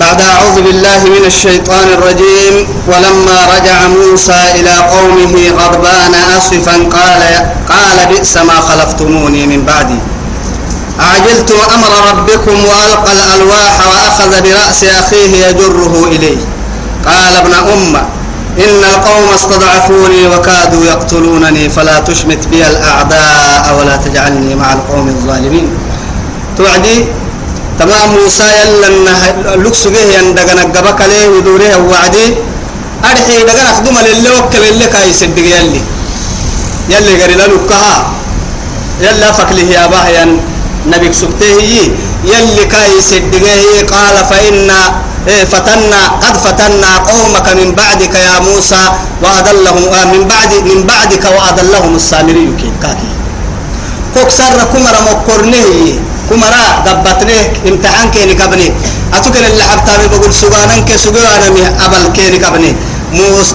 بعد أعوذ بالله من الشيطان الرجيم ولما رجع موسى إلى قومه غضبان أسفا قال قال بئس ما خلفتموني من بعدي. عجلتم أمر ربكم وألقى الألواح وأخذ برأس أخيه يجره إليه. قال ابن أم إن القوم استضعفوني وكادوا يقتلونني فلا تشمت بي الأعداء ولا تجعلني مع القوم الظالمين. توعدي؟ تمام موسى يلا لكس به يندقنا قبك ليه ودوره وعدي. أرحي دقنا أخدم للي وكل اللي كاي صدق يلي. يلي قري للكها يلا فكله يا باهيا نبيك سبته يلي كاي صدق قال فإن إيه فتنا قد فتنا قومك من بعدك يا موسى وأضلهم آه من بعد من بعدك وأضلهم السامري كاكي. كوك سر كمرة مقرنه كمرة دبتنه امتحان كيني كبني أتوكل اللي حبتامي بقول سجانا كسجانا مي أبل كيني كبني موسى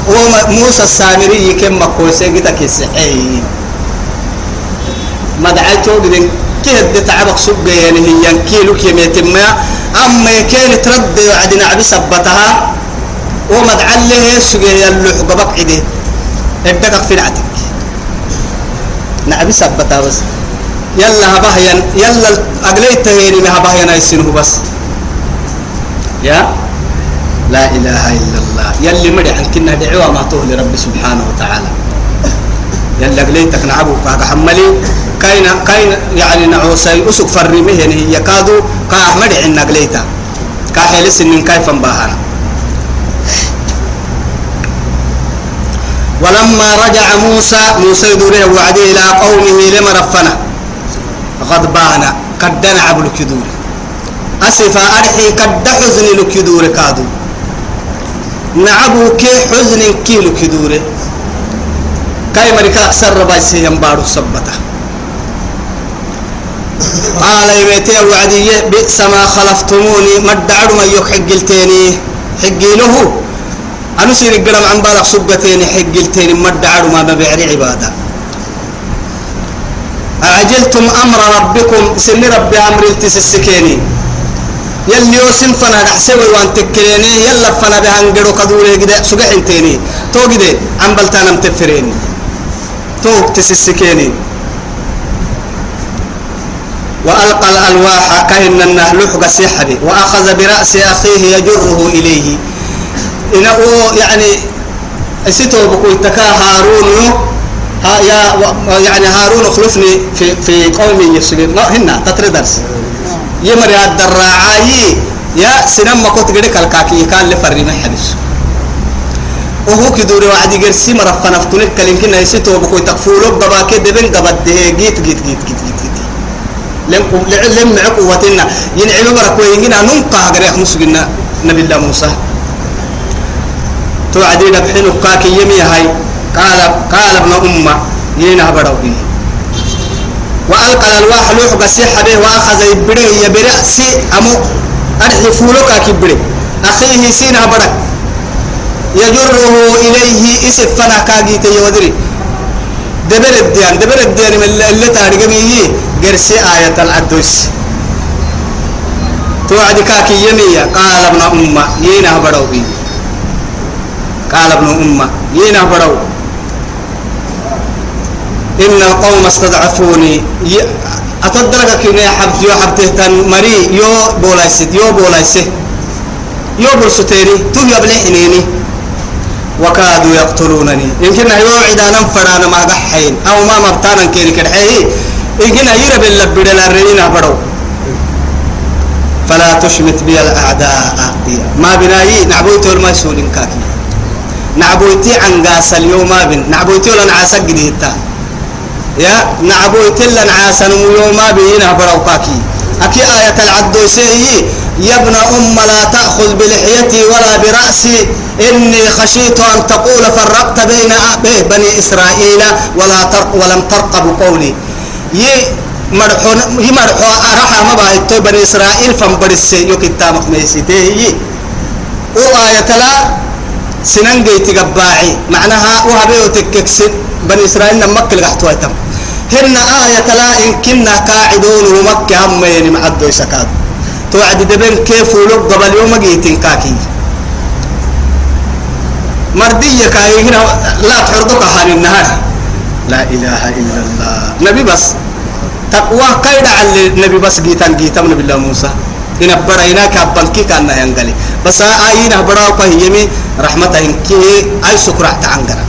موسى السامري كم مكوسة كده كسحي مدعيتو بدين كيد تعبك سوق يعني هي كيلو كيمية ما أما كان ترد عدنا عبي سبتها ومدعله سوق يلو حقبك عدي ابدك في نعتك نعبي سبتها بس يلا هبهيا يلا أقليت تهيني ما هبهيا نايسينه بس. يا؟ لا إله إلا الله. يلي مري عن كنا دعوة ما توه لرب سبحانه وتعالى. يلا قليتك نعبو كاك حملي. كاين كاين يعني نعوسي أسق فرمه يعني يكادو. كا أحمد عنا قليتا كا حلس إن كيف باهنا ولما رجع موسى موسى دوره وعدي إلى قومه لما رفنا. غضبان كدنا عبل كدور. أسفا أرحي كد حزن لكدور كادو. نعبو كي حزن كيلو كدوره كاي مريكا أكثر رباي سيهم بارو سبتا. قال يميتي وعدي بئس ما خلفتموني. مدعر ما يوك حقلتيني؟ حقي له أنا سير القلم عن بالك سبتيني حقلتيني. مدعر ما مبيعري عبادة. أعجلتم أمر ربكم سن ربي أمر التسسكيني. يلي يوسم فنا نحسوي وان تكليني يلا فنا بهنجرو كدوري كده سبح انتيني تو كده عم بلتانا متفريني توك تسسكيني. وألقى الألواح كأن النهل سحبي وأخذ برأس أخيه يجره إليه. إنه يعني ستو بقول تكا هارون ها يا يعني هارون خلفني في في قومي يسجد لا هنا تتردرس يمر يا الدراعي يا سينما كنت قدك الكاكي كان لفري محبس وهو كدوري وعدي جرسي مرفنا فتنك كلين كنا يسيتو بكوي تقفولو بابا كده بين قبض جيت جيت جيت جيت جيت. لم لم قوتنا. ينعم برك وينجنا ننقى غير مسجنا نبي الله موسى. تو عدي دبحين كاكي يمي هاي. قال قال ابن أمة ينا بدوي وألقى الألواح لوح بسيح به وأخذ يبره يبرأسي أمو أرحي فولوكا كبره أخيه سينا بدك يجره إليه إسف فنا كاجيت يودري. دبر الديان دبر الديان من اللي تارجع ميه جرسي آية العدوس. توعد كاكي يمية قال ابن أمة ينا بدو بي قال ابن أمة ينا بدو إن القوم استضعفوني. أتدرك كنا حبت يو حبته تن مري يو بولايسد يو بولايسه يو برسوتيني تو يبلحنيني وكادوا يقتلونني. يمكن هيو عدانا فرانا ما قحين. أو ما مبتانا كيري كرحيه. يمكن هيرا باللبد الرئينا برو. فلا تشمت بي الأعداء ما بناي نعبويت ولا سولين كاكي. نعبويتي عن قاس اليوم ما بن. نعبويتي ولا نعاسك جديدتا يا نعبويتي ولا نعاسن يوم ما بينا برو كاكي أكي آية العدوسي يا ابن أم لا تأخذ بلحيتي ولا برأسي. إني خشيت أن تقول فرقت بين بني إسرائيل ولا ترق ولم ترقب قولي. يي مرحون هي مرحو أرحى ما بايتو بني إسرائيل فمبرسي يو كتامك ميسيته يي. وآية لا سنن جيتي قباعي. معناها وهبيو تككسن بني إسرائيل نمك لقحتوا يتم هن آية لا إن كنا قاعدون ومكة هم يعني معدو يسكاد توعد دبن كيف ولو قبل يوم جيتين كاكي. مردية كاي هنا لا تحرضك عن النهار. لا إله إلا الله. نبي بس. تقوى كيد على النبي بس جيتان جيتان نبي الله موسى. إن برينا كابنكي كان ينقلي. بس آينا براو يمي رحمته كي أي سكرة تعنقرا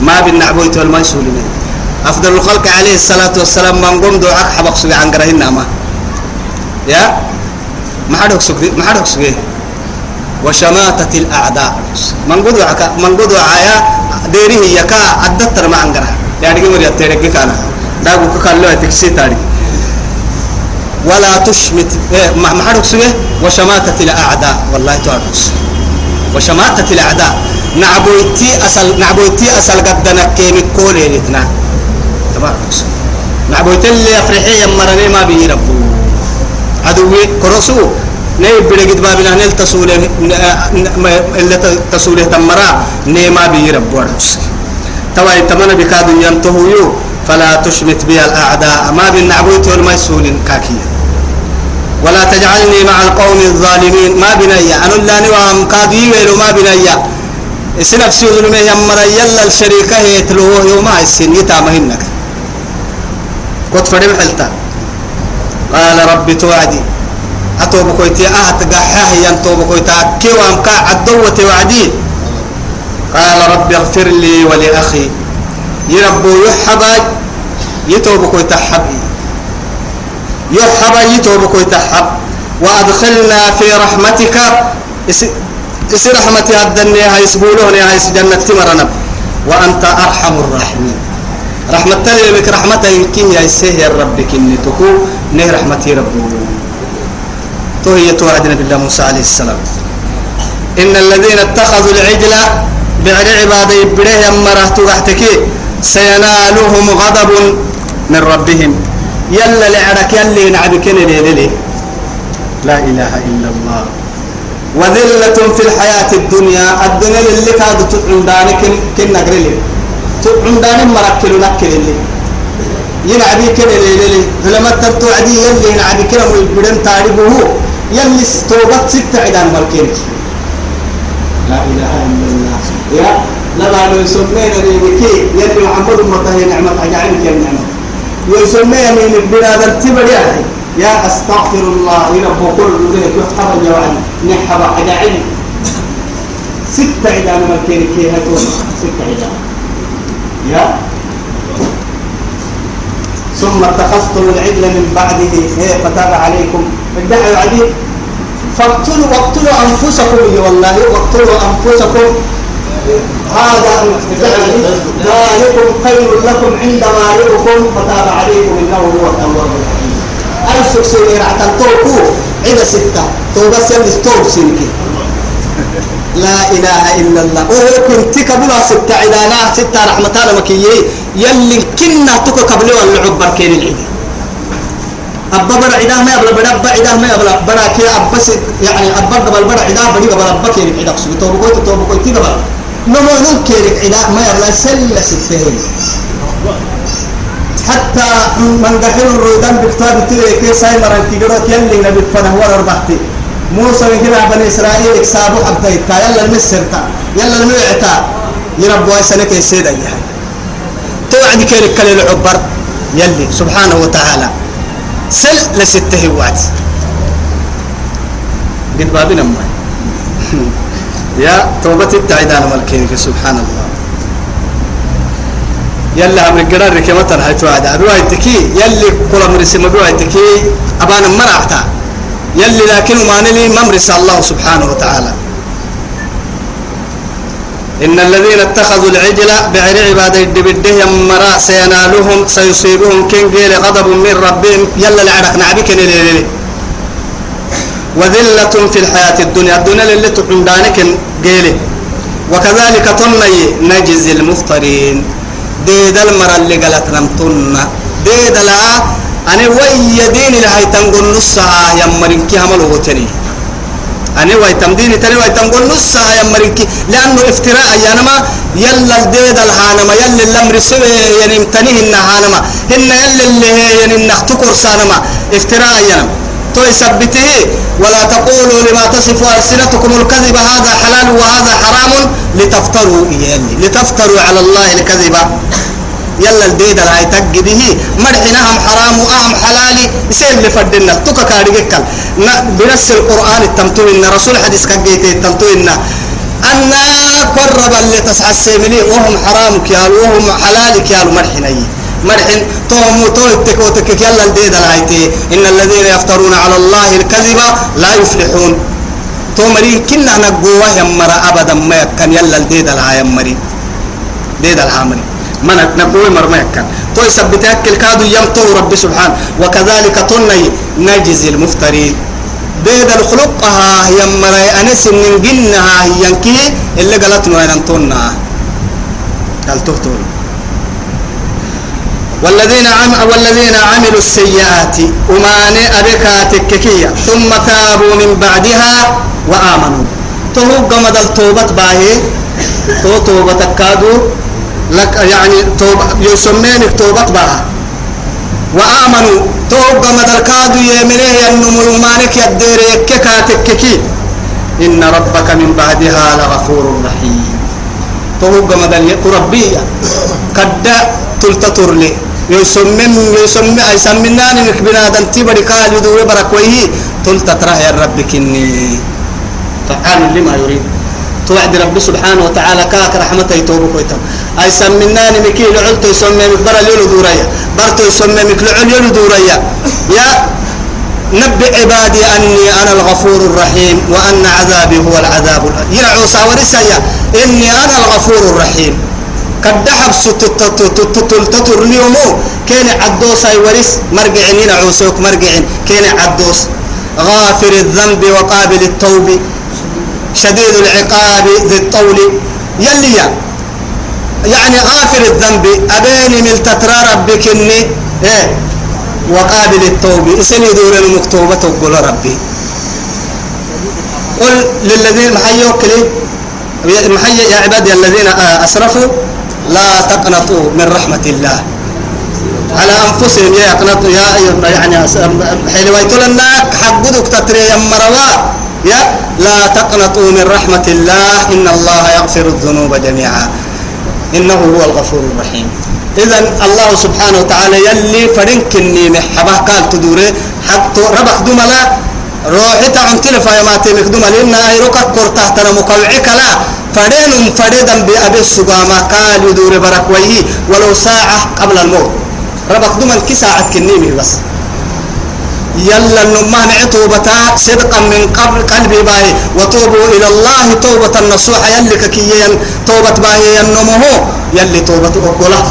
ما بالنعبويت والمنسولين أفضل الخلق عليه الصلاة والسلام من قم دعاك حبق سوي عن قرهن ما يا؟ ما حدك سوي ما حدك سوي وشماتة الأعداء. من قد من قد عيا ديره يكا أدتر ما عن قرها يعني كم يترك كنا داغو كقالوا تكسي تاري. ولا تشمت إيه ما حدك سوي وشماتة الأعداء. والله تعرف. وشماتة الأعداء. نعبويتي أصل نعبويتي أصل قدنا كيمي كولي لتنا. تمام؟ نعبويتي اللي أفرحي يمرني ما بيه ربو. عدوي كرسو. ني بلغت بابنا نل تسوله اللي تسوله تمرا. نيما بي رب ورس توا يتمنى بكاد ينتهوا فلا تشمت بي الأعداء. ما بالنعبوت والميسول كاكيا ولا تجعلني مع القوم الظالمين. ما بنيا أنا لا نوام كادي ويلو ما بنيا سنف سيدنا ما يمر يلا الشريكة يتلوه يوم السن يتامهنك كنت فريم حلتا. قال ربي توعدي. أتوب كويتي أهت قحاه ينتوب كويتا كيوام كا عدوة وعدي؟ قال رب اغفر لي ولأخي. يربو يحبا يتوب كويتا حبي يحبا يتوب كويتا حب. وأدخلنا في رحمتك. إس رحمتي الدنيا هاي سبولون هاي جنة تمرنا وأنت أرحم الراحمين. رحمة لك رحمة كي يا سهر ربك إني تكو نه رحمتي ربو تو هي توعدنا بالله موسى عليه السلام. إن الذين اتخذوا العجل بعد عبادة يبره يمره تغحتك سينالهم غضب من ربهم. يلا لعرك يلي نعبكن ليلي لا إله إلا الله. وذلة في الحياة الدنيا الدنيا اللي كانت تطعم دانك كن نقرلي تطعم دانك مركل نكل اللي ينعبي كن ليلي. فلما تبتوعدي يلي ينعبي كن ويبدن تاريبه يلي توبت ستة عدان ملكينك لا إله إلا الله. يا لما لو يسمينا ليبكي يلي محمد مطهي نعمة أجعلك يا نعمة. ويسمينا من البلاد التبر يا أستغفر الله إلى بقول ذلك يحب الجوعان نحب أجعلك ستة عدان ملكينك هي هتوب ستة عدان يا. ثم اتخذتم العجل من بعده. هي فتاب عليكم. ادعوا عليه. فاقتلوا واقتلوا أنفسكم. والله واقتلوا أنفسكم. هذا ذلكم خير لكم عند بارئكم فتاب عليكم إنه هو التواب الرحيم. ألف سنين عتن توكو. عدا ستة. توبة سنة توب سنكي لا إله إلا الله. وهو كنت قبل ستة. عدانا ستة رحمة الله مكيي يلي كنا تكو قبل واللعب بركين العيد. أبا برا عدا ما يبلا برا أبا عدا ما يبلا برا. كي أبس يعني أبا قبل برا عدا بدي قبل أبا كيرك عدا سوي توبة كويت توبة كويت قبل نمو نم كيرك عدا ما يبلا سلة ستة. حتى من دخل الرويدان بكتاب تلك سايمران كيجرو يلي نبي فنه ورا ربحتي. موسى يجمع بني إسرائيل إكسابوا حتى يتا يلا المسر تا يلا المعتا. يربوا سنك السيد أيها توعد كيرك كل العبر. يلي. سبحانه وتعالى. سل لستة وعد قد بابنا يا توبة التعيدان ملكينك سبحان الله. يلا أمر الجرار كما ترى توعد أبوها تكي يلي كل أمر سما أبوها تكي أبانا مرعتا يلي لكن ما نلي ممرس الله سبحانه وتعالى. إن الذين اتخذوا العجل بعر عبادة الدبده يمرا سينالهم سيصيبهم كن قيل غضب من ربهم. يلا لعرق نعبك وذلة في الحياة الدنيا. الدنيا اللي تحندانك قيله وكذلك تني نجزي المفترين. ديد المرة اللي قالت نمتنا ديد لا أنا وي دين لهي تنقل نصها يا مرنكي همل وتني أنا وي تمديني تاني وي تنقل نصها يا مرنكي لأنه افتراء يا نما يلا الديد الهانما يلا الأمر سوي يعني امتنيه النهانما هن يلا اللي يعني نختكر سانما افتراء يا نما تو يثبته ولا تقولوا لما تصف ألسنتكم الكذب هذا حلال وهذا حرام لتفتروا يعني لتفتروا على الله الكذب. يلا الديد هاي تجده مرحناهم حرام وأهم حلالي يصير اللي فدنا. توكا كاريكا بنفس القرآن التمتوين رسول حديث كجيت التمتوين أن قرب اللي تسعى السيملي وهم حرام كيال وهم حلال كيال مرحناي. مرحن توم تو تكو تك يلا الديد هايتي. إن الذين يفترون على الله الكذب لا يفلحون. تو مري كنا نقوه يمرا أبدا ما كان يلا الديد الهاي مري. ديد الهامري من نقوي مرما يكن. تو يثبت ياكل كادو يمتو ربي سبحانه وكذلك تني نجزي المفترين. بيد الخلقها هي مرا أنس من جنها ينكي اللي قالت وين انتونا قال تقتل والذين عم والذين عملوا السيئات وما أبكا تككية. ثم تابوا من بعدها وآمنوا. تهو قمد التوبة باهي. تو توبة كادو لك يعني توبة يسمينك توبة بها وآمنوا. توبة مدركادو يمنيه ينمو مانك يدير يككاتككي إن ربك من بعدها لغفور رحيم. توبة مدل ربية قد تلتطر لي. يسمم يسمم يسمنا نك بنادم تبري قال يدور بركويه تلتطر يا ربك إني فعال لما يريد. توعد رب سبحانه وتعالى كاك رحمته يتوبك ويتم أي سمناني مكي لعلت يسمي برا ليلو دوريا. برتو يسمي مك لعل دوريا. يا نبئ عبادي أني أنا الغفور الرحيم وأن عذابي هو العذاب يرعو ساورسيا إني أنا الغفور الرحيم. قد حبس تتر اليومو. كان عدوس أي ورس مرجعين عوسوك مرجعين. كان عدوس. غافر الذنب وقابل التوب. شديد العقاب ذي الطول. يلي يعني غافر الذنب. أبيني من تترى ربك إني إيه. وقابل التوب. إسني دور المكتوبة تقول ربي. قل للذين محيوك لي محي يا عبادي الذين أسرفوا. لا تقنطوا من رحمة الله. على أنفسهم يا يقنطوا يا يعني حلويت لنا حقدك تتري يا مروا. يا لا تقنطوا من رحمة الله. إن الله يغفر الذنوب جميعا. إنه هو الغفور الرحيم. إذا الله سبحانه وتعالى يلي فرنكني محبه قال تدوري. حق ربح دملا. روحي تعن تلفا يا ماتي مخدوم لنا أي ركك كرته ترى مقوعك لا. فدين فديدا بأبي السقامة قال يدور برك ويه ولو ساعة قبل الموت ربك دم الكساعة كنيمي بس. يلا النما توبة صدقا من قبل قلبي باي. وتوبوا إلى الله توبة النصوح يلي ككيا توبة باي ينمه. يلي توبة أقوله.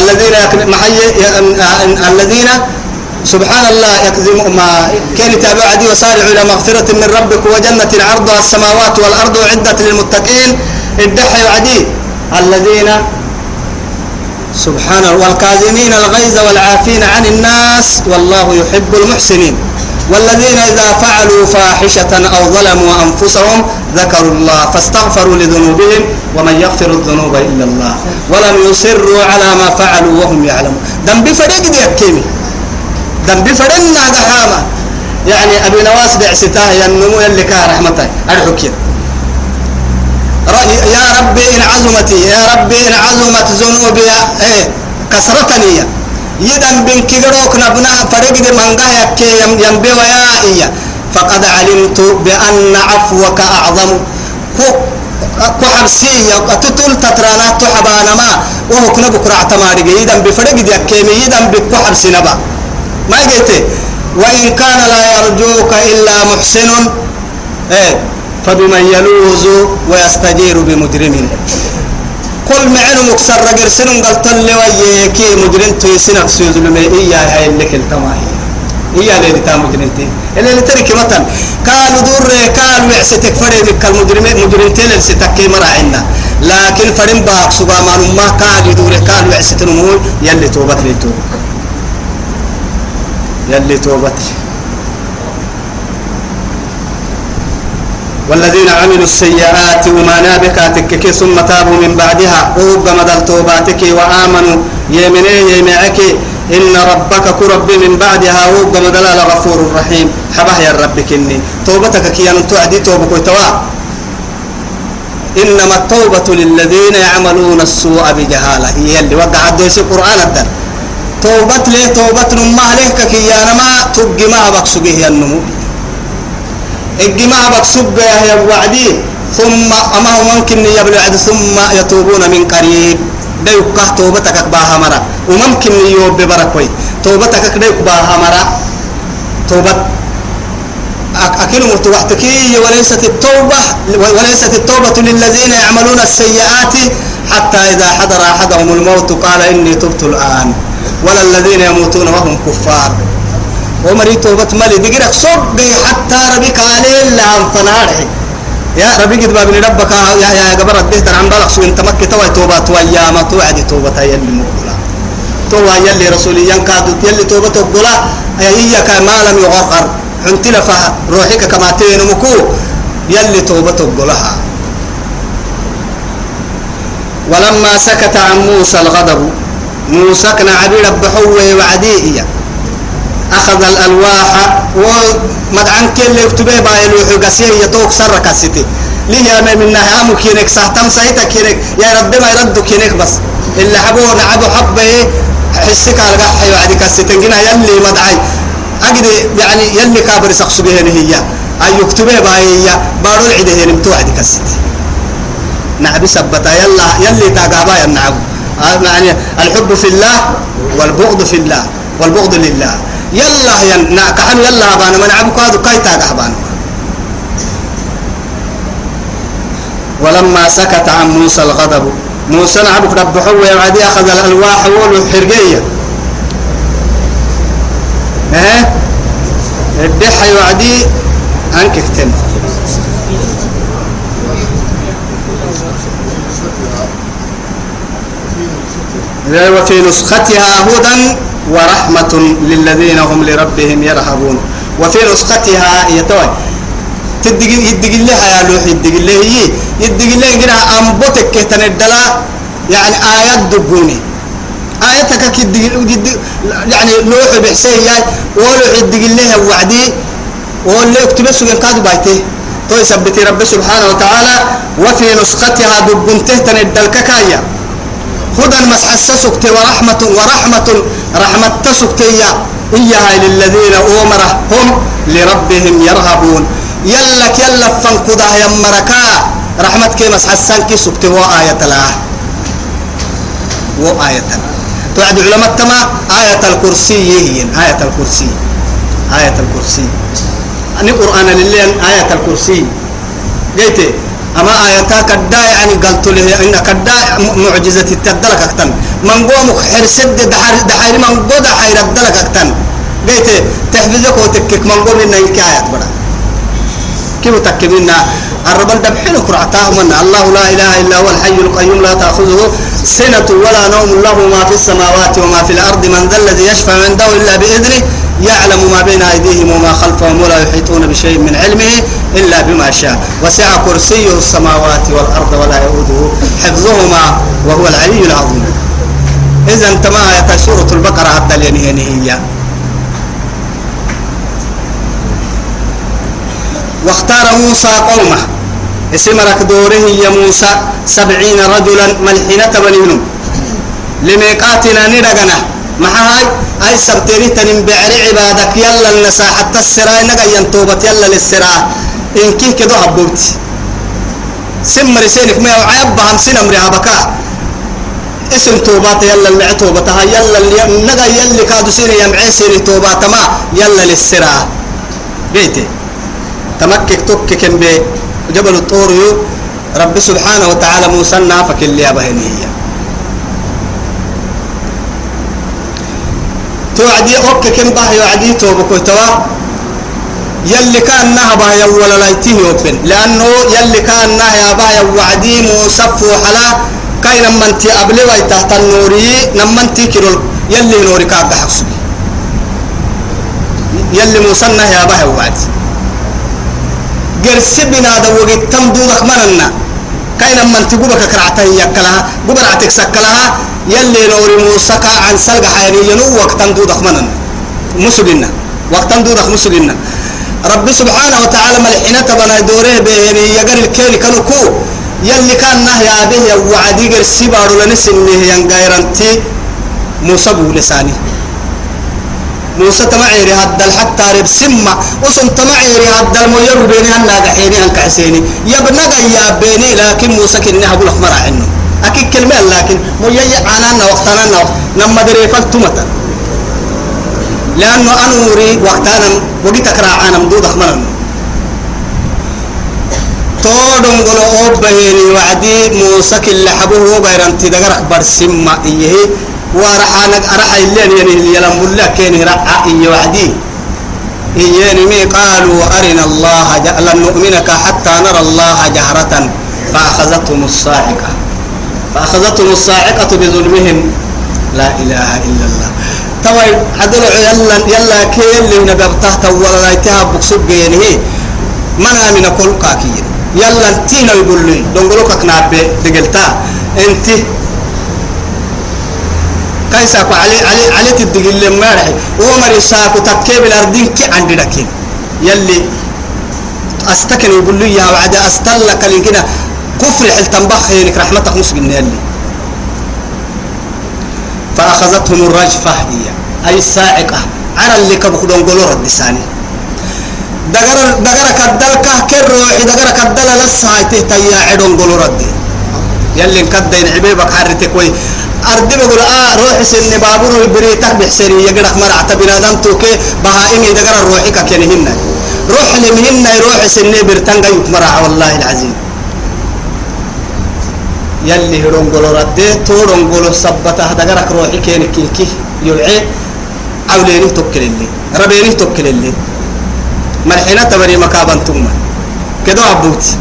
الذين معي الذين سبحان الله يكذب ما كان يتابع عدي وسارعوا إلى مغفرة من ربك وجنة عرضها السماوات والأرض عدة للمتقين. الدحي عدي. الذين سبحانه والكاظمين الغيظ والعافين عن الناس والله يحب المحسنين. والذين إذا فعلوا فاحشة أو ظلموا أنفسهم ذكروا الله فاستغفروا لذنوبهم ومن يغفر الذنوب إلا الله. ولم يصروا على ما فعلوا وهم يعلمون. دم بفريق دي أكيمي دم بفرنا دحامة يعني أبي نواس بعستاه ينمو يلي كان رحمته. أرحكين يا ربي إن عظمتي يا ربي إن عظمت ذنوبي إيه كسرتني يدن بن كيروك نبنا فرق دي منغا يكي ينبي ويا إيا فقد علمت بأن عفوك أعظم. كو حبسية قتتل تترانا تحبانا ما وهو كنا بكرة اعتماري يدن بفرق دي يكيمي يدن بكو حبسي نبا. ما قلت وإن كان لا يرجوك إلا محسن. إيه. فبمن يلوز ويستجير بمجرم. كل معلوم مكسر رجل سنون قال طل ويكي مجرم تويسنا في سيزل إياه هاي اللي كل تماهي هي. اللي تام مجرمتي اللي ترك مثلا. قالوا دور قالوا يعستك فريد كالمجرمين مجرمتين اللي ستكي مرا عنا. لكن فريم باك سبا ما قالوا دور قالوا يعستن مول يلي توبت لي توب يلي توبت والذين عملوا السيئات وما نابكاتك ثم تابوا من بعدها وهب مدل توباتك وآمنوا. يمني يمعك إن ربك كرب من بعدها وهب مدل غفور رحيم. حبه يا ربك إني توبتك كي تعدي توبك وتوا إنما التوبة للذين يعملون السوء بجهالة. هي اللي وقع الدوس القرآن الدر. توبت ليه؟ توبت نما عليك كي يا نما تبقي ما بقصقه يا النمو الجماعة بكسب يا وعدي ثم أما هو ممكن يبلغ ثم يتوبون من قريب. ده توبتك باها مرة. وممكن يوب بركوي توبتك ده باها مرة. توبة أكل متوحتك وليست التوبة وليست التوبة للذين يعملون السيئات حتى إذا حضر أحدهم الموت قال إني تبت الآن. ولا الذين يموتون وهم كفار. ومري توبة مالي دقيرك صب حتى ربك عليه لا فنارحي يا ربي قد بابني ربك يا يا قبر الدهت عن بالك سو انت مكة توي توبة تويا ما توعد توبة يلي مقبلة. توبة يلي رسولي ينكاد يلي توبة تقبلة. هي كما لم يغرقر حنت روحك كما تين مكو. يلي توبة تقبلها. ولما سكت عن موسى الغضب موسى كان عبيد بحوه وعديه أخذ الألواح ومدعن كل يكتبه باي لوح قسيه يتوك سر كاسيتي. ليه يا منها أمو كينك؟ سهتم سايتا كينك. يا رب ما يرد كينك بس. اللي حبوه نعبو حبه حسك على قحي وعدي كاسيتين جنا يلي مدعي. أجد يعني يلي كابر سقسو به هي أي يكتبه باي بارو العده هي نمتو عدي كاسيتي. نعبي سبتا. يلا يلي تاقابا ينعبو يعني الحب في الله والبغض في الله والبغض لله. يلا ين كحن يلا بان من عبك هذا كايتا كحبان ولما سكت عن موسى الغضب موسى عبك رب حوى وعدي أخذ الألواح والحرقية ها الدحى يعدي عنك اكتن وفي نسختها هدى ورحمة للذين هم لربهم يرهبون. وفي نسختها يتوي تدق يدق لها يا لوح يدق له هي. يدق له كده أنبتك كتن الدلا. يعني آيات دقوني. آياتك كده يعني لوح بحسين ياي ولوح يدق له وعدي. ولا يكتب سجن كادو بايته. تو يثبت رب سبحانه وتعالى. وفي نسختها دبنته تن الدلككايا هدى مسحسسك ورحمة ورحمة رحمة تسك إياها للذين أمره هم لربهم يرهبون. يلك يلا فانقضى يا مركا. رحمة كي سكت وآية الله. وآية توعد علماء تما آية الكرسي هي آية الكرسي. آية الكرسي. أني قرآن لله آية الكرسي. قلت أما آياتا كدا يعني قلت له إن كدا معجزة التدلك أكتن من قوم حرسد دحر دحر من قوم دحر الدلك أكتن قلت تحفظك وتكك. من قوم إن إنك آيات بدا كيف تكملنا الرب دبحين كرعتاه من الله لا إله إلا هو الحي القيوم لا تأخذه سنة ولا نوم له ما في السماوات وما في الأرض. من ذا الذي يشفع عنده إلا بإذنه يعلم ما بين أيديهم وما خلفهم ولا يحيطون بشيء من علمه إلا بما شاء. وسع كرسيه السماوات والأرض ولا يؤوده حفظهما وهو العلي العظيم. إذا انتما سورة البقرة عبد هي واختار موسى قومه. اسم دوره يا موسى سبعين رجلا ملحنة بنيهم لميقاتنا ندقنا. محاي أي سبتيني تنم بعري عبادك يلا النساء حتى السراء نقا ينتوبت يلا للسراء. إن كيه كدو حبوبت سمر سينك ما يعيب بهم سنمري اسم توبات يلا اللي توبتها يلا اللي نقا يلي كادو سيني يمعي سيني توبات ما يلا للسراء. بيتي. تمكك تكك بي جبل الطور رب سبحانه وتعالى موسى نافك اللي أبهن توعدي أوكي كم باه يعدي توبكو توا؟ يلي كان نهبا يولا لايتيه يوبن. لأنه يلي كان نهبا يوعدي موسف حلا كاين من تي أبلي تحت النوري نمن تي كيرول. يلي نوري كاب حقسو يلي موسى يا باه وعد قرسي بنا دو وقت تم دودك مننا. كاين من تقوبك كرعتها يكلها قبرعتك سكلها يلي نوري موسى عن سلق حيري ينو وقت دودك مننا مسجنا وقت دودك مسجنا رب سبحانه وتعالى ملحنا تبنا دوره بهني يقر الكيل كانوا كو يلي كان نهي به وعدي قرسي بارو لنسنه ينقايرنتي موسى بولساني موسى تمعيري هذا حتى رب سمة وسن تمعيري هذا المير بيني هلا قحيني هنك يا بيني لكن موسى كني هقول أخبر عنه. أكيد كلمة لكن ميي عنا وقتنا نما دري فلتمتا لأنه أنوري وقتنا وقتك راعانا مدود أخبرنا تودم قلو أوبهيني وعدي موسى كل حبوه غيرانتي دقر أخبر سمة إيه. ورحانك أرحى اللين يعني يلم الله كين رعى إيه وعدي. مي قالوا أرنا الله لن نؤمنك حتى نرى الله جهرة فأخذتهم الصاعقة. فأخذتهم الصاعقة بظلمهم. لا إله إلا الله. توا عدل يلا يلا كيل اللي نبغته توا لا يتها بقصب جينه. منا من كل كاكين يلا تينا يقول لي دونغلوك كناب دقلتا. انت كيسا علي علي علي تدقل لما رحي ومر ساكو تكيب الأرضين كي عندي لكن. يلي أستكن يقول لي يا وعد أستلك كده كفر حلتن بخيرك رحمتك مسجن يلي. فأخذتهم الرجفة هي. أي الساعقة على اللي كبخدون قولوا رد ساني دقر دقر كدل كهكر روحي دقر كدل لسا تهتيا عدون قولوا ردي يلي كدين عبيبك حرتك وي. أردي بقول آه روح سن بابور البريتك بحسني يقرأ مرعت بنادم توكي. بهائمي دقر روحك كنهن روح لمهن روح سن برتنقى يكمرع والله العظيم. يلي هرون قولوا ردي تورون قولوا سبته دقرك روحي كيني كيكي يلعي عوليني توكل اللي ربيني توكل اللي تبني مكابن ثم كدو عبوتي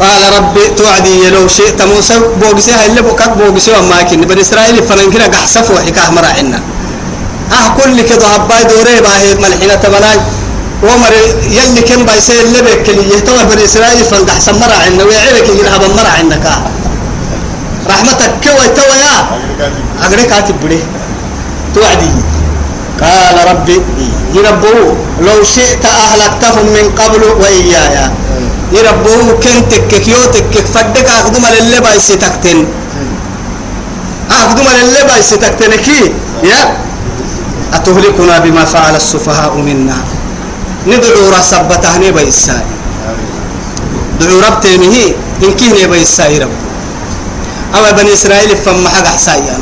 قال ربي توعدي لو شئت موسى بوغسي اللي بوكك بوغسي وما كن بني إسرائيل فلنكنا قحسف وحكاه مراعنا أه كل كده هباي دوري باهي ملحنا تبناي ومر يلي كم بايسي اللي بك اللي يهتوى بني إسرائيل فلنقحسن مراعنا ويعيرك يجي هبا مراعنا كا رحمتك كوي توى يا. أغري كاتب بدي توعدي. قال ربي يربو لو شئت أهلكتهم من قبل وإياي. يربو كنتك كيوتك فدك أخدم للي بايسي تكتن أخدم للي بايسي تكتن كي؟ يا. أتهلكنا بما فعل السفهاء منا. ندعو رسبته نبي الساي دعو ربتي مهي إن كيه نبي الساي رب. أما بني إسرائيل فما حق حسايا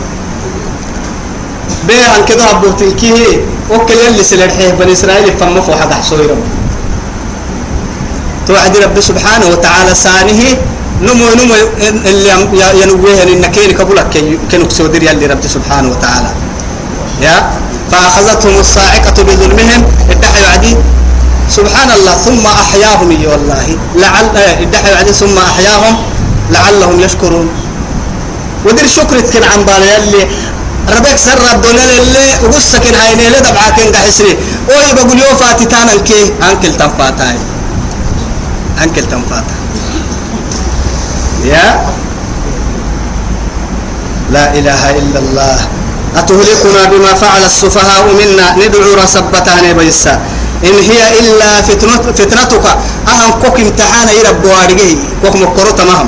بيه عن كده عبورتين كيه وكل اللي سلرحيه بني إسرائيل فما فو حق حسوي رب. توعد رب سبحانه وتعالى سانه نمو نمو اللي ينويه إن كين كبولك كن كسودر يلي رب سبحانه وتعالى. يا؟ فأخذتهم الصاعقة بظلمهم. ادعوا عدي. سبحان الله ثم أحياهم والله. لعل ادعوا عدي ثم أحياهم لعلهم يشكرون. ودير شكر كن عن بالي اللي ربك سر الدنيا اللي وقصك هاي نيلة دبعا كن قحسري أوي بقول يو فاتتان الكي أنكل تنفاتاي أنكل تنفاتا يا. لا إله إلا الله. أتهلكنا بما فعل السفهاء منا ندعو رسبتان بيسا. إن هي إلا فتنة فتنتك. أهم كوك امتحان يرب وارجي كوك مكرو تمام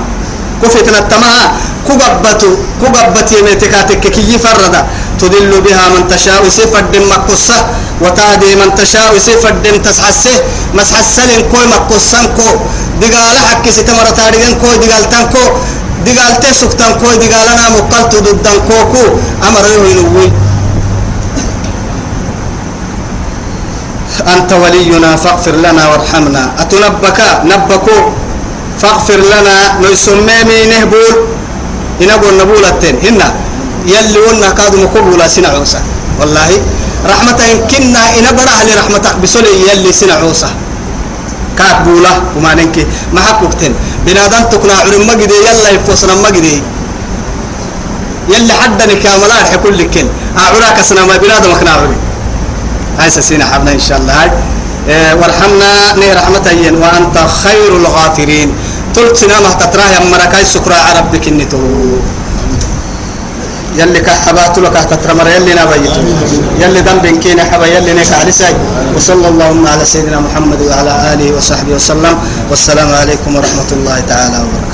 كو فتنة تمام كوغبتو كوغبت يمتكاتك كي فردا تدل بها من تشاء سفر دم مقصة. وتهدي من تشاء سفر دم تسحسه. مسحسل كوي مقصن كو. دقال حكي ستمرة تاريغن كو دقال تنكو. دقال تسكتن كو دقالنا مقلت ضدن كوكو أمر ينوي أنت ولينا فاغفر لنا وارحمنا. أتنبك نبكو فاغفر لنا. نسمي نهبول. إنبو النبولة هنا. يلي ونا كادو مقبولا سنة عوسى والله. رحمة إن كنا إن برا أهل رحمة بسولي يلي سنة عوسى كاكبولا وما ننكي. ما حقوقتين بنادم تقنع علم مجدي. يلا يفوسنا مجدي. يلي حدني كاملات كل. كل أعوراك سنا ما بنادم مكنا عوري هاي سينا حبنا إن شاء الله هاي. إيه وارحمنا ني رحمة وأنت خير الغافرين. تلت سنامة تتراه يا مركاي سكرا عربك النتو يلي كحبات لك تترمر يلي نبيت يلي ذنب كين حبا يلي نك على ساي. وصلى اللهم على سيدنا محمد وعلى آله وصحبه وسلم. والسلام عليكم ورحمة الله تعالى وبركاته.